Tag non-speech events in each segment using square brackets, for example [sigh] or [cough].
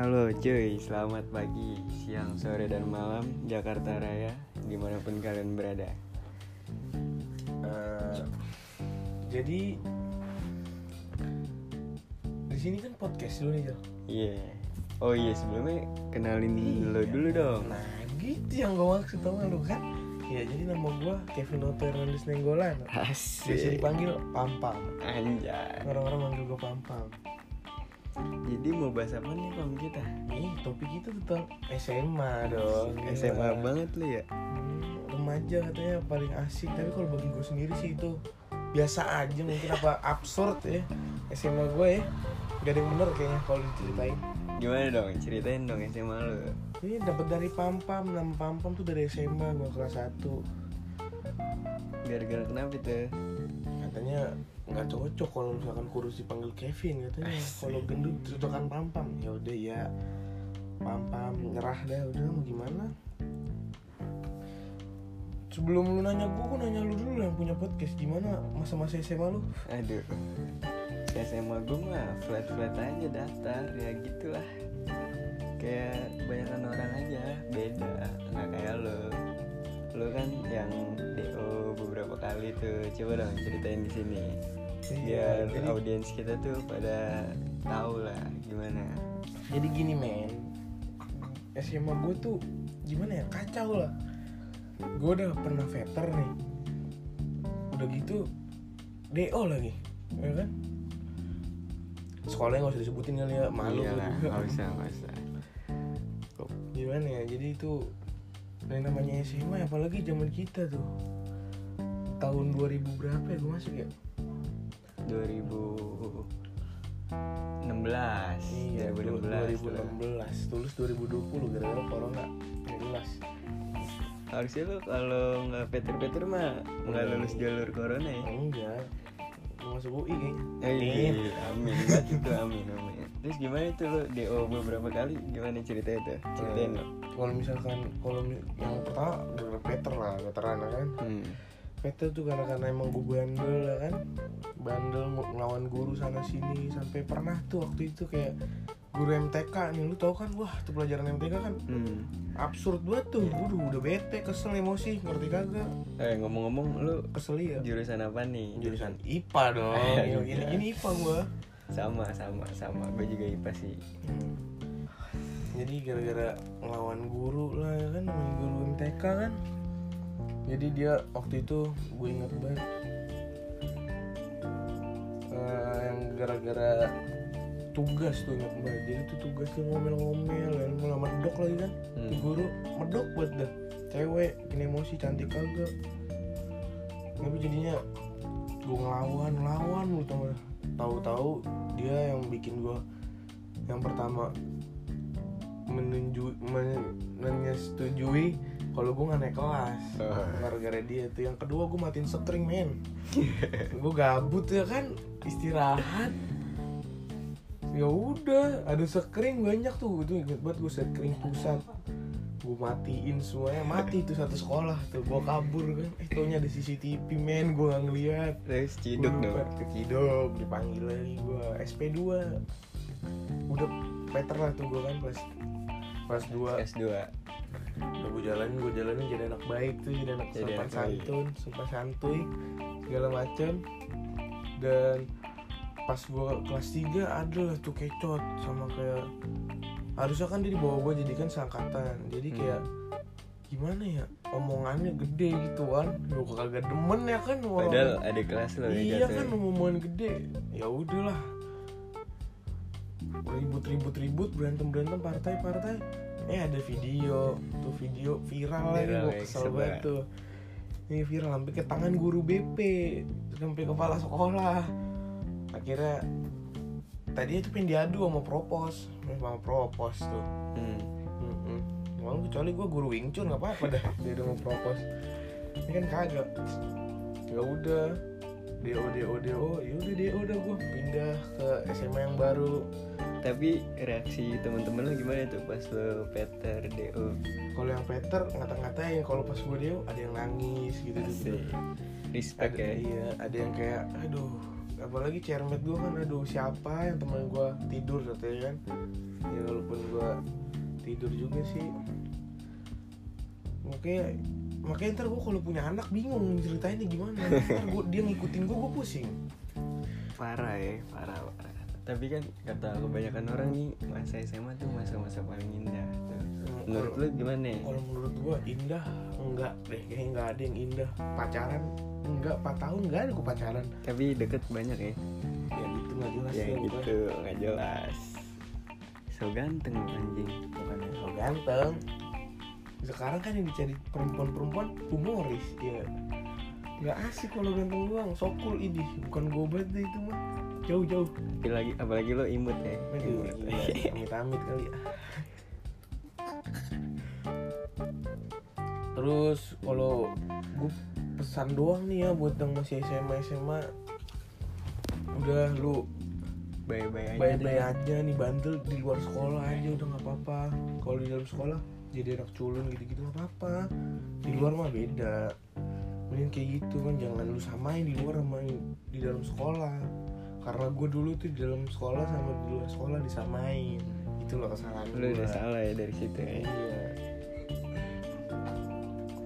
Halo cuy, selamat pagi, siang, sore, dan malam Jakarta Raya Di mana pun kalian berada Eh, jadi di sini kan podcast dulu nih Jal. Iya Oh iya, sebelumnya kenalin lo Iya. dulu dong Nah gitu yang gue maksud sama lu kan. Ya jadi nama gue Kevin Otto Hernandez Nenggolan. Biasa Asik dipanggil Pampam. Anjay Orang-orang manggil gue Pampam. Jadi mau bahas apa nih Pam kita? Nih topik itu tentang SMA dong. SMA Gila. banget lu ya? Hmm, remaja katanya paling asik tapi kalau bagi gue sendiri sih itu biasa aja mungkin apa [laughs] absurd ya SMA gue ya gak ada yang bener kayaknya kalau diceritain Gimana dong? Ceritain dong SMA lu ini dapat dari pampam nama pampam tuh dari SMA gue kelas 1 Gara-gara kenapa tuh? katanya nggak cocok kalau misalkan kurus dipanggil Kevin katanya. Kalau gendut cocokan pampam. Ya udah ya. Pampam nyerah dah. Udah mau gimana? Sebelum lu nanya gue gue nanya lu dulu yang punya podcast. Gimana masa-masa SMA lu? Aduh. SMA gue mah flat-flat aja daftar Ya gitulah. Kayak kebanyakan orang aja. Beda. Nggak kayak lo Lo kan yang DO beberapa kali tuh. Coba dong ceritain di sini Biar jadi, audiens kita tuh pada tahu lah gimana. Jadi gini men. SMA gue tuh gimana ya? Kacau lah. Gue udah pernah veter nih. Udah gitu DO lagi ya kan? Sekolahnya nggak usah disebutin kali ya malu Iya lah, juga. nggak usah, nggak usah. Gimana ya? Jadi itu yang namanya SMA apalagi zaman kita tuh. Tahun 2000 berapa ya gue masuk ya 2016 iya 2016 tuh. 2016 tulus 2020 gara-gara corona jelas Harusnya lo kalau nggak peter-peter mah nggak lulus jalur corona ya. enggak masuk UI kayaknya Eh, iya, amin banget itu amin amin. Terus gimana itu lo DO beberapa kali gimana ceritanya tuh? Ceritain lo. kalau misalkan kalau yang pertama gara-gara Peter lah veteran kan Hmm. Peter tuh karena karena emang gue bandel kan bandel ng- ngelawan guru sana sini sampai pernah tuh waktu itu kayak guru MTK nih lu tau kan wah tuh pelajaran MTK kan Hmm. absurd banget tuh Waduh udah bete kesel emosi ngerti kagak Eh ngomong-ngomong lo kesel ya jurusan apa nih? jurusan IPA dong [laughs] Iya. gini gini IPA gua Sama sama sama. Gue juga IPA sih. Hmm. jadi gara-gara ngelawan guru lah ya kan guru MTK kan jadi dia waktu itu gue ingat banget gara-gara tugas tuh ingat banget jadi tuh tugas tuh ngomel-ngomel ya malah medok lagi kan. Hmm. Guru medok buat dah. Cewek bikin emosi cantik kagak. Tapi jadinya gue ngelawan ngelawan lu tau gak? tahu-tahu dia yang bikin gue yang pertama menunjuk men, menyetujui kalau gue nggak naik kelas. Oh. gara-gara dia tuh. Yang kedua gue matiin screen men. Gue gabut ya kan istirahat. Ya udah ada screen banyak tuh. Itu inget banget gue screen pusat. Gue matiin semuanya. Mati tuh satu sekolah tuh gue kabur kan. Eh taunya ada CCTV men. Gue nggak ngeliat. Terus ciduk dong. keciduk dipanggil lagi gue SP2 udah Peter lah tuh gue kan kelas kelas 2 S2. udah gue jalanin gue jalanin jadi anak baik tuh jadi anak sopan santun sopan santuy segala macam dan pas gue kelas 3 ada lah tuh kecot sama kayak harusnya kan dia dibawa gue jadi kan seangkatan. Jadi Hmm. kayak gimana ya omongannya gede gitu kan gue kagak demen ya kan orang- Padahal ada kelas lo ya iya kan jatuhnya. omongan gede. Ya udahlah. Ribut ribut ribut berantem berantem partai partai eh ada video tuh video viral lagi Viral gue ya, kesel banget. tuh ini viral sampai ke tangan guru BP sampai kepala sekolah. Akhirnya tadi itu pengen diadu sama propos. Sama propos tuh. Hmm. Emang kecuali gue guru Wing Chun nggak apa-apa dah [laughs] dia udah mau propos. Ini kan kagak. Ya udah. Do do do ya udah do udah gue pindah ke SMA yang baru. Tapi reaksi teman-teman lo gimana tuh pas lo Peter DO? Kalau yang Peter ngata-ngatain. Kalau pas gue do ada yang nangis gitu gitu. Respect ada, ya. iya ada yang kayak aduh apalagi cermet gue kan aduh siapa yang temen gue tidur katanya kan. Ya walaupun gue tidur juga sih. Makanya makanya ntar gue kalau punya anak bingung ceritainnya gimana. Ntar gua, dia ngikutin gue gue pusing. Parah ya parah parah. Tapi kan kata kebanyakan orang nih masa SMA tuh masa-masa paling indah tuh. Menurut lu gimana ya? kalau menurut gue indah enggak deh. Kayaknya nggak ada yang indah. Pacaran? Enggak 4 tahun enggak ada gue pacaran. Tapi deket banyak ya. Ya gitu nggak jelas ya ya, gua. gitu nggak jelas. So ganteng anjing. Bukannya so ganteng. Sekarang kan yang dicari perempuan-perempuan humoris ya. Nggak asik kalau ganteng doang. So cool ini. Bukan gobat deh itu mah. Jauh-jauh. Apalagi apalagi lo imut ya. Aduh, Imut. gila, amit-amit kali Terus kalau gue pesan doang nih ya buat yang masih SMA SMA udah lu bye-bye aja aja nih bandel di luar sekolah aja udah nggak apa-apa. Kalau di dalam sekolah jadi anak culun gitu-gitu nggak apa-apa. Di luar mah beda. Mending kayak gitu kan jangan lu samain di luar sama di dalam sekolah. Karena gue dulu tuh di dalam sekolah sama di luar sekolah disamain. Itu loh kesalahan lu udah salah ya dari situ ya Iya.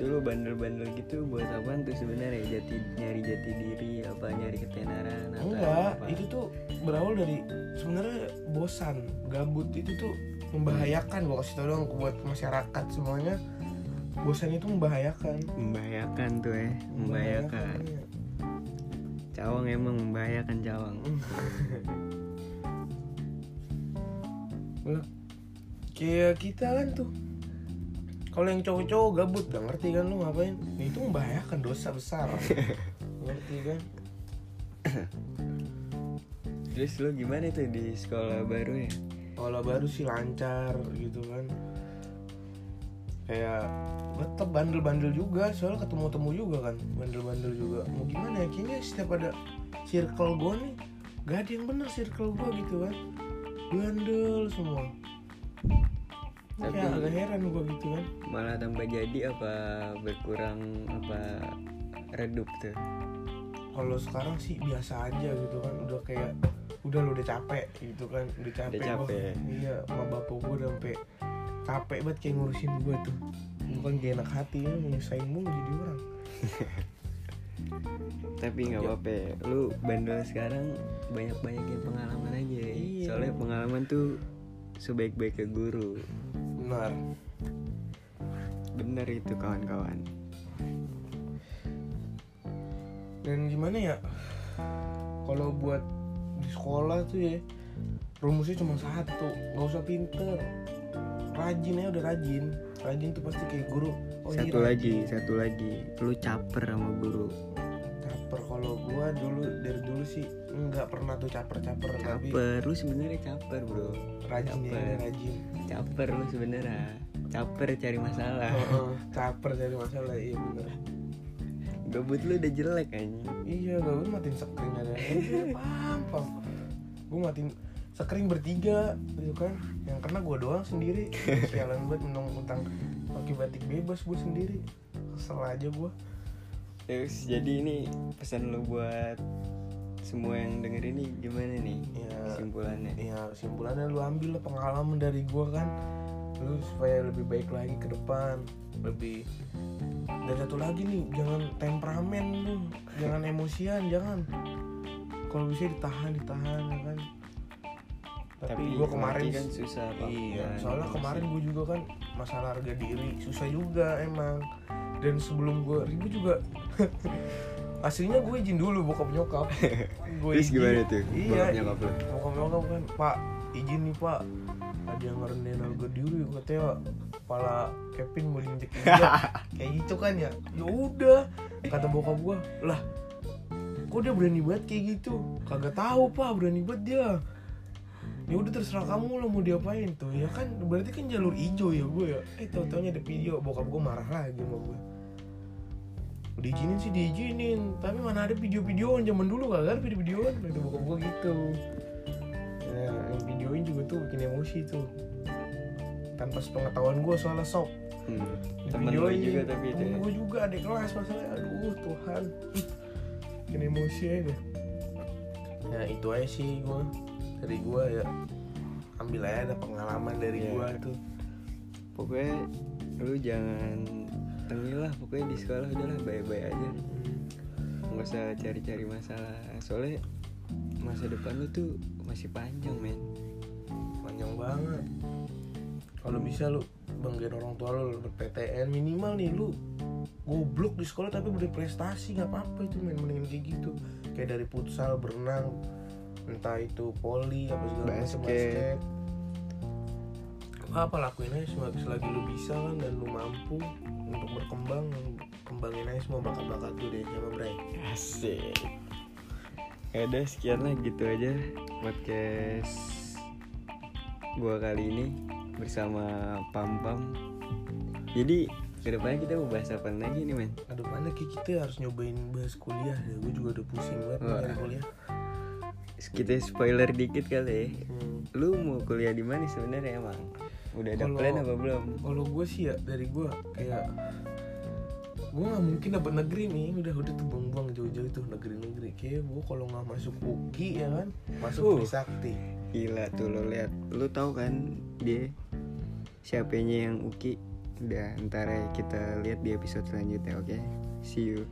Dulu bandel-bandel gitu buat apaan tuh sebenarnya jati nyari jati diri apa nyari ketenaran atau Enggak, apa? itu tuh berawal dari sebenarnya bosan, gabut itu tuh membahayakan gua kasih tau dong buat masyarakat semuanya. Bosan itu membahayakan. membahayakan tuh ya membahayakan iya. cawang emang membahayakan cawang [laughs] Lah, kayak kita kan tuh kalau yang cowok-cowok gabut gak ngerti kan lu ngapain? Nah, itu membahayakan dosa besar. [laughs] Ngerti kan? Terus lu gimana tuh di sekolah baru ya? Kalau baru sih lancar gitu kan. Kayak tetap bandel-bandel juga soalnya ketemu-temu juga kan bandel-bandel juga. Mau gimana ya kayaknya setiap ada circle gue nih gak ada yang bener circle gue gitu kan. Bandel semua Tapi- kayak agak heran gue gitu kan malah tambah jadi apa berkurang apa redup tuh kalau sekarang sih biasa aja gitu kan udah kayak udah lu udah capek gitu kan udah capek, Udah gua. capek. iya sama bapak gue udah sampai capek banget kayak ngurusin gue tuh bukan gak enak hati ya menyusahin mulu jadi orang [laughs] tapi nggak Ya. apa-apa ya. lu bandel sekarang banyak-banyakin pengalaman aja ya. Iya. soalnya pengalaman tuh sebaik-baiknya guru benar. Bener itu kawan-kawan. Dan gimana ya kalau buat di sekolah tuh ya rumusnya cuma satu nggak usah pinter. Rajin ya udah rajin. Rajin tuh pasti kayak guru. Oh iya, satu rajin. lagi satu lagi. Lu caper sama guru. Caper kalau gua dulu dari dulu sih nggak pernah tuh caper caper tapi caper lu sebenarnya caper bro rajin ya caper. rajin. Caper lu sebenarnya. Caper cari masalah. Heeh, caper dari masalah iya bener. Gabut lu udah jelek anjing. Iya gue matiin screen ada [laughs] paham paham. Gue matiin screen bertiga gitu kan. Yang kena gue doang sendiri. Sialan banget menang utang pakai batik bebas gue sendiri. Kesel aja gue terus jadi ini pesan lu buat semua yang denger ini gimana nih ya kesimpulannya? ya simpulannya lu ambil lah pengalaman dari gue kan. Lu supaya lebih baik lagi ke depan. Lebih. Dan satu lagi nih jangan temperamen lu jangan emosian jangan. Kalau bisa ditahan ditahan ya kan. Tapi, gue kemarin kan susah Pak. iya Nahan soalnya emosi. kemarin gue juga kan masalah harga diri susah juga emang. Dan sebelum gue ribut juga [laughs] aslinya gue izin dulu bokap nyokap. [laughs] Gue terus gimana tuh? Iya bokap nyokap lu? bokap nyokap kan pak izin nih pak. Ada yang ngerendahin harga diri katanya kepala Kevin mau diinjek injek [laughs] kayak gitu kan ya? Ya udah kata bokap gua lah kok dia berani banget kayak gitu? Kagak tahu pak berani banget dia. Ya udah terserah kamu lah mau diapain tuh. Ya kan berarti kan jalur hijau ya gue ya. Eh tau taunya ada video bokap gue marah lagi sama gue diizinin sih diizinin tapi mana ada video-videoan zaman dulu gak ada video-videoan bokap gue gitu nah yang videoin juga tuh bikin emosi tuh tanpa sepengetahuan gue soalnya sok hmm. Temen videoin. juga tapi itu temen ya? gue juga ada kelas masalahnya aduh Tuhan bikin emosi aja ya itu aja sih gue dari gue ya ambil aja ada pengalaman dari Iya. gue tuh pokoknya lu jangan tengil lah pokoknya di sekolah udahlah baik-baik aja. Nggak usah cari-cari masalah. Soalnya masa depan lu tuh masih panjang men. Panjang banget. Kalau bisa lu banggain orang tua lu dapet PTN minimal nih lu goblok di sekolah tapi berprestasi nggak apa-apa itu main mendingan kayak gitu. Kayak dari futsal berenang entah itu poli apa segala macam Basket. basket apa lakuin aja selagi, selagi lu bisa kan dan lu mampu untuk berkembang kembangin aja semua bakat-bakat lu deh sama Bray. Asik. Ya udah sekian lah gitu aja podcast gua kali ini bersama Pam Pam jadi ke depannya kita mau bahas apa lagi nih men? Aduh mana kita harus nyobain bahas kuliah ya. Gue juga udah pusing banget nyari kuliah. Kita spoiler dikit kali ya. Hmm. lu mau kuliah di mana sebenarnya emang udah ada Kalau- plan apa belum? kalau gue sih ya dari gue kayak gue nggak mungkin dapat negeri nih. Udah udah tuh buang-buang jauh-jauh tuh negeri-negeri. Kayak gue kalau nggak masuk UKI ya kan masuk Uh. Trisakti. Gila tuh lo lihat. Lu tahu kan dia siapanya yang Uki udah ntar ya kita lihat di episode selanjutnya oke? See you